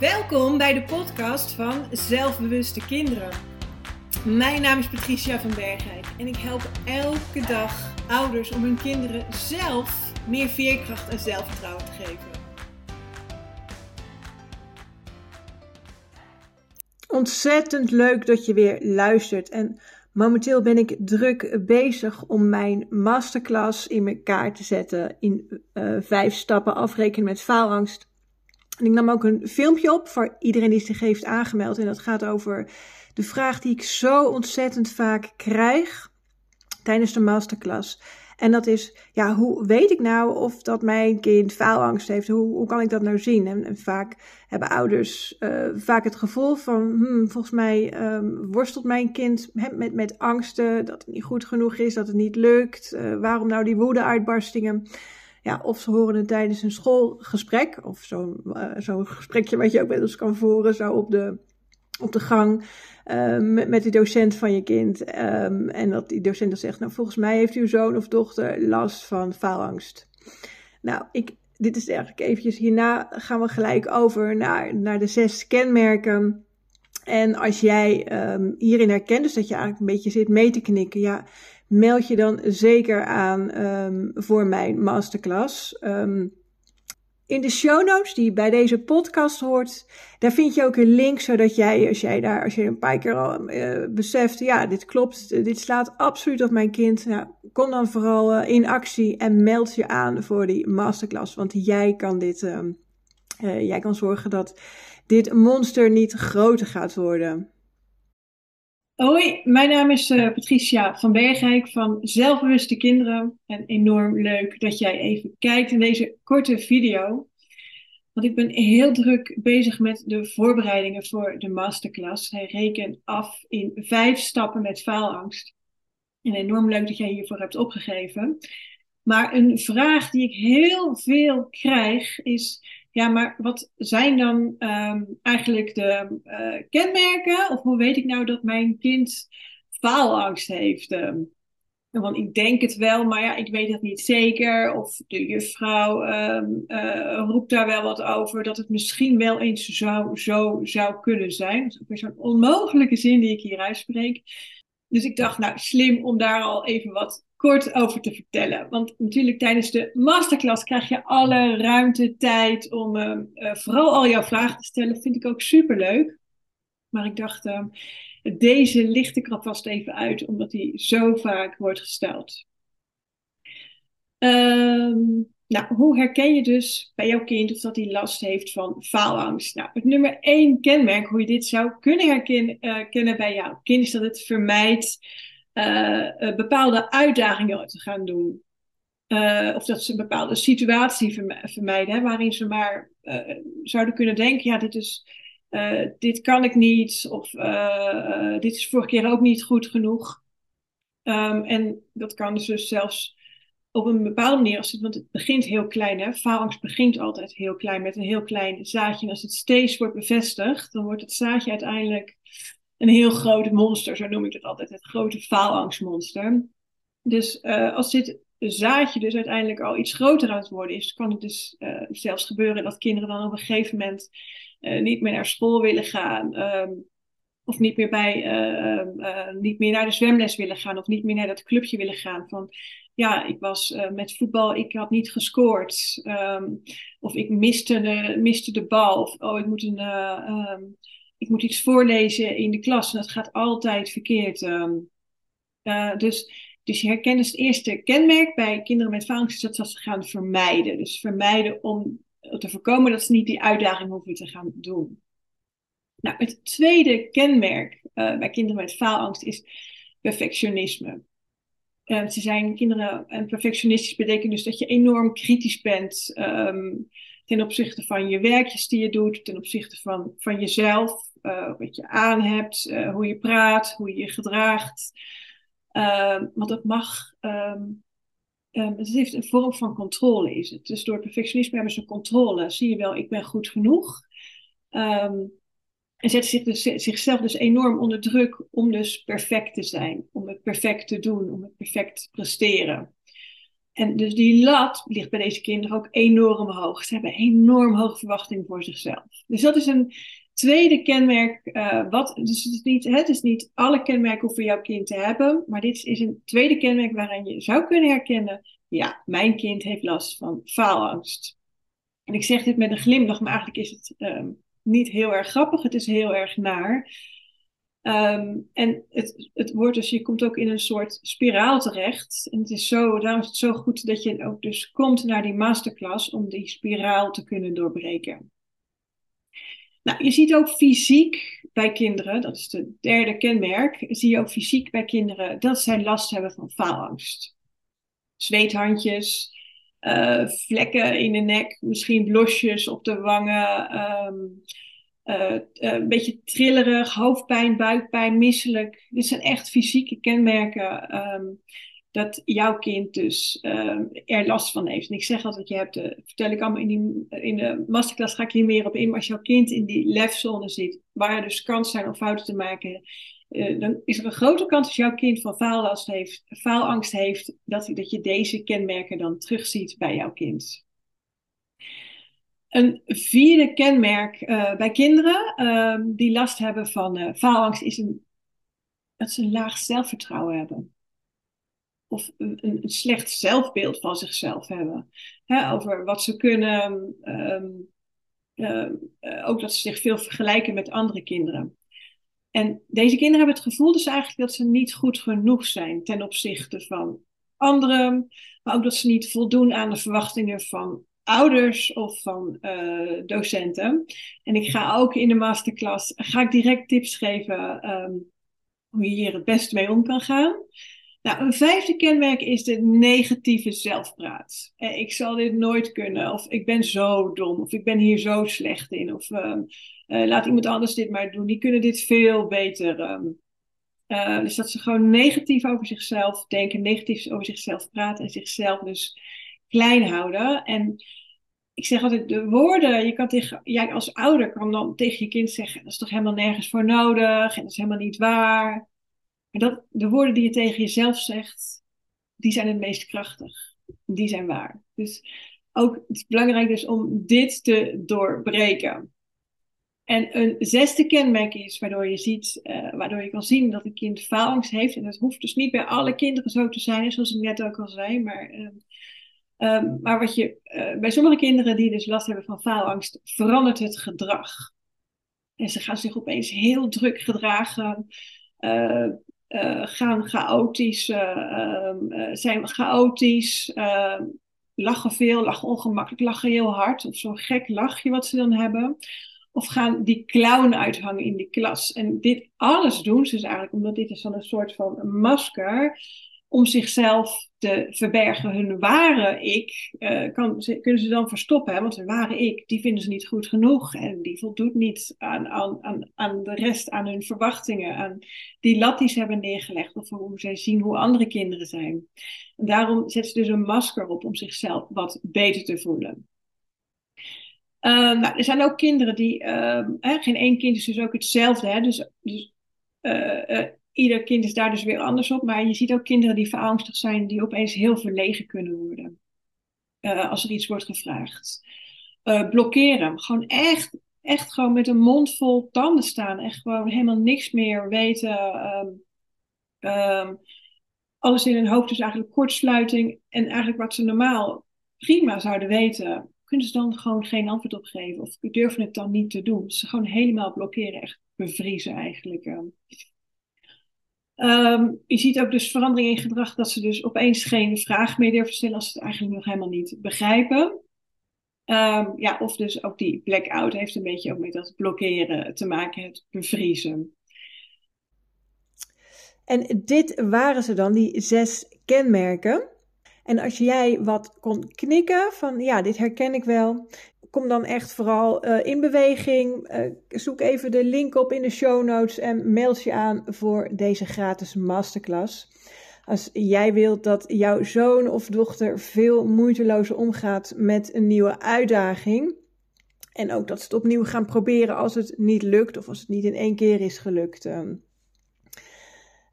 Welkom bij de podcast van Zelfbewuste Kinderen. Mijn naam is Patricia van Bergijk en ik help elke dag ouders om hun kinderen zelf meer veerkracht en zelfvertrouwen te geven. Ontzettend leuk dat je weer luistert. En momenteel ben ik druk bezig om mijn masterclass in elkaar te zetten. In uh, vijf stappen afrekenen met faalangst. En ik nam ook een filmpje op voor iedereen die zich heeft aangemeld. En dat gaat over de vraag die ik zo ontzettend vaak krijg tijdens de masterclass. En dat is, ja, hoe weet ik nou of dat mijn kind faalangst heeft? Hoe, hoe kan ik dat nou zien? En, vaak hebben ouders uh, vaak het gevoel van, hmm, volgens mij um, worstelt mijn kind met, met angsten, dat het niet goed genoeg is, dat het niet lukt. Uh, waarom nou die woede-uitbarstingen? Ja, of ze horen het tijdens een schoolgesprek, of zo'n uh, zo'n gesprekje wat je ook met ons kan voeren, zo op de, op de gang. Um, met, de docent van je kind. Um, en dat die docent dan zegt, nou volgens mij heeft uw zoon of dochter last van faalangst. Nou, ik, dit is eigenlijk eventjes, hierna gaan we gelijk over naar, naar de zes kenmerken. En als jij um, hierin herkent, dus dat je eigenlijk een beetje zit mee te knikken, ja, meld je dan zeker aan um, voor mijn masterclass. Um, in de show notes die bij deze podcast hoort, daar vind je ook een link, zodat jij, als jij daar, als je een paar keer al uh, beseft, ja, dit klopt, dit slaat absoluut op mijn kind, nou, kom dan vooral uh, in actie en meld je aan voor die masterclass, want jij kan dit, uh, jij kan zorgen dat dit monster niet groter gaat worden. Hoi, mijn naam is uh, Patricia van Bergijk van Zelfbewuste Kinderen. En enorm leuk dat jij even kijkt in deze korte video. Want ik ben heel druk bezig met de voorbereidingen voor de masterclass. Hij rekent af in vijf stappen met faalangst. En enorm leuk dat jij hiervoor hebt opgegeven. Maar een vraag die ik heel veel krijg is ja, maar wat zijn dan um, eigenlijk de uh, kenmerken? Of hoe weet ik nou dat mijn kind faalangst heeft? Um, want ik denk het wel, maar ja, ik weet het niet zeker. Of de juffrouw um, uh, roept daar wel wat over dat het misschien wel eens zo zou kunnen zijn. Dat is ook weer zo'n onmogelijke zin die ik hier uitspreek. Dus ik dacht, nou, slim om daar al even wat kort over te vertellen. Want natuurlijk tijdens de masterclass krijg je alle ruimte, tijd om uh, uh, vooral al jouw vragen te stellen. Vind ik ook super leuk. Maar ik dacht, uh, deze licht ik alvast even uit, omdat die zo vaak wordt gesteld. Um, nou, hoe herken je dus bij jouw kind of dat hij last heeft van faalangst? Nou, het nummer één kenmerk hoe je dit zou kunnen herkennen bij jouw kind is dat het vermijdt uh, bepaalde uitdagingen te gaan doen. Uh, of dat ze een bepaalde situatie vermijden, hè, waarin ze maar zouden kunnen denken: ja, dit, is, dit kan ik niet, of dit is vorige keer ook niet goed genoeg. Um, en dat kan dus zelfs op een bepaalde manier, als het, want het begint heel klein, hè? faalangst begint altijd heel klein met een heel klein zaadje. En als het steeds wordt bevestigd, dan wordt het zaadje uiteindelijk een heel groot monster, zo noem ik het altijd, het grote faalangstmonster. Dus uh, als dit zaadje dus uiteindelijk al iets groter aan het worden is, kan het dus uh, zelfs gebeuren dat kinderen dan op een gegeven moment uh, niet meer naar school willen gaan. Um, of niet meer, bij, niet meer naar de zwemles willen gaan. Of niet meer naar dat clubje willen gaan. Van ja, ik was met voetbal, ik had niet gescoord. Of ik miste de, miste de bal. Of oh, ik moet een ik moet iets voorlezen in de klas en dat gaat altijd verkeerd. Uh, dus, dus je herkent dus het eerste kenmerk bij kinderen met faalangst, dat ze gaan vermijden. Dus vermijden om te voorkomen dat ze niet die uitdaging hoeven te gaan doen. Nou, het tweede kenmerk uh, bij kinderen met faalangst is perfectionisme. Uh, ze zijn kinderen, en perfectionistisch betekent dus dat je enorm kritisch bent. Um, ten opzichte van je werkjes die je doet, ten opzichte van, van jezelf, uh, wat je aan hebt, uh, hoe je praat, hoe je je gedraagt. Uh, want het mag, um, het heeft een vorm van controle is het. Dus door perfectionisme hebben ze controle. Zie je wel, ik ben goed genoeg. En zetten zich dus, zichzelf dus enorm onder druk om dus perfect te zijn, om het perfect te doen, om het perfect te presteren. En dus die lat ligt bij deze kinderen ook enorm hoog. Ze hebben enorm hoge verwachtingen voor zichzelf. Dus dat is een tweede kenmerk. Uh, wat, dus het is, niet, het is niet alle kenmerken voor jouw kind te hebben. Maar dit is een tweede kenmerk waarin je zou kunnen herkennen. Ja, mijn kind heeft last van faalangst. En ik zeg dit met een glimlach, maar eigenlijk is het um, niet heel erg grappig. Het is heel erg naar. Um, en het, het wordt dus, je komt ook in een soort spiraal terecht. En het is zo, daarom is het zo goed dat je ook dus komt naar die masterclass om die spiraal te kunnen doorbreken. Nou, je ziet ook fysiek bij kinderen, dat is de derde kenmerk, zie je ook fysiek bij kinderen dat zij last hebben van faalangst. Zweethandjes, uh, vlekken in de nek, misschien blosjes op de wangen, um, uh, een beetje trillerig, hoofdpijn, buikpijn, misselijk. Dit zijn echt fysieke kenmerken um, dat jouw kind dus um, er last van heeft. En ik zeg altijd, je hebt, de, vertel ik allemaal in, die, in de masterclass, ga ik hier meer op in. Maar als jouw kind in die lefzone zit, waar er dus kans zijn om fouten te maken, dan is er een grote kans als jouw kind van faallast heeft, faalangst heeft, dat, dat je deze kenmerken dan terugziet bij jouw kind. Een vierde kenmerk uh, bij kinderen uh, die last hebben van uh, faalangst is een, dat ze een laag zelfvertrouwen hebben. Of een, een slecht zelfbeeld van zichzelf hebben. Hè, over wat ze kunnen. Um, ook dat ze zich veel vergelijken met andere kinderen. En deze kinderen hebben het gevoel dus eigenlijk dat ze niet goed genoeg zijn ten opzichte van anderen. Maar ook dat ze niet voldoen aan de verwachtingen van ouders of van uh, docenten. En ik ga ook in de masterclass ga ik direct tips geven um, hoe je hier het beste mee om kan gaan. Nou, een vijfde kenmerk is de negatieve zelfpraat. Eh, ik zal dit nooit kunnen, of ik ben zo dom, of ik ben hier zo slecht in, of uh, uh, laat iemand anders dit maar doen. Die kunnen dit veel beter. Um, dus dat ze gewoon negatief over zichzelf denken, negatief over zichzelf praten en zichzelf dus klein houden. En ik zeg altijd, de woorden, je kan tegen, jij als ouder kan dan tegen je kind zeggen, dat is toch helemaal nergens voor nodig en dat is helemaal niet waar. Maar dat, de woorden die je tegen jezelf zegt, die zijn het meest krachtig. Die zijn waar. Dus ook het is belangrijk dus om dit te doorbreken. En een zesde kenmerk is waardoor je ziet, uh, waardoor je kan zien dat een kind faalangst heeft. En dat hoeft dus niet bij alle kinderen zo te zijn, zoals ik net ook al zei. Maar uh, Um, maar wat je, uh, bij sommige kinderen die dus last hebben van faalangst, verandert het gedrag. En ze gaan zich opeens heel druk gedragen, uh, uh, gaan chaotisch, ehm, zijn chaotisch, ehm, lachen veel, lachen ongemakkelijk, lachen heel hard. Of zo'n gek lachje wat ze dan hebben. Of gaan die clown uithangen in die klas. En dit alles doen ze dus eigenlijk omdat dit is dan een soort van masker om zichzelf te verbergen. Hun ware ik uh, kan, kunnen ze dan verstoppen, hè? want hun ware ik, die vinden ze niet goed genoeg en die voldoet niet aan, aan, aan, de rest, aan hun verwachtingen, aan die lat die ze hebben neergelegd of hoe zij zien hoe andere kinderen zijn. En daarom zetten ze dus een masker op om zichzelf wat beter te voelen. Uh, nou, er zijn ook kinderen die, uh, hè, geen één kind is dus ook hetzelfde, hè? dus, dus uh, ieder kind is daar dus weer anders op. Maar je ziet ook kinderen die verangstigd zijn, die opeens heel verlegen kunnen worden. Uh, als er iets wordt gevraagd. Uh, blokkeren. Gewoon echt, echt gewoon met een mond vol tanden staan. Echt gewoon helemaal niks meer weten. Um, um, alles in hun hoofd is eigenlijk kortsluiting. En eigenlijk wat ze normaal prima zouden weten, kunnen ze dan gewoon geen antwoord op geven. Of durven het dan niet te doen. Ze gewoon helemaal blokkeren, echt bevriezen eigenlijk. Um. Um, je ziet ook dus verandering in gedrag dat ze dus opeens geen vraag meer durven stellen als ze het eigenlijk nog helemaal niet begrijpen. Um, ja, of dus ook die blackout heeft een beetje ook met dat blokkeren te maken, het bevriezen. En dit waren ze dan, die zes kenmerken. En als jij wat kon knikken van ja, dit herken ik wel, kom dan echt vooral uh, in beweging. Uh, zoek even de link op in de show notes en mail je aan voor deze gratis masterclass. Als jij wilt dat jouw zoon of dochter veel moeitelozer omgaat met een nieuwe uitdaging. En ook dat ze het opnieuw gaan proberen als het niet lukt of als het niet in één keer is gelukt. Um,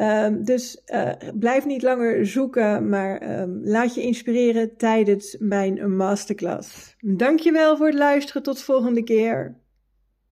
Um, dus uh, blijf niet langer zoeken, maar um, laat je inspireren tijdens mijn masterclass. Dankjewel voor het luisteren. Tot volgende keer.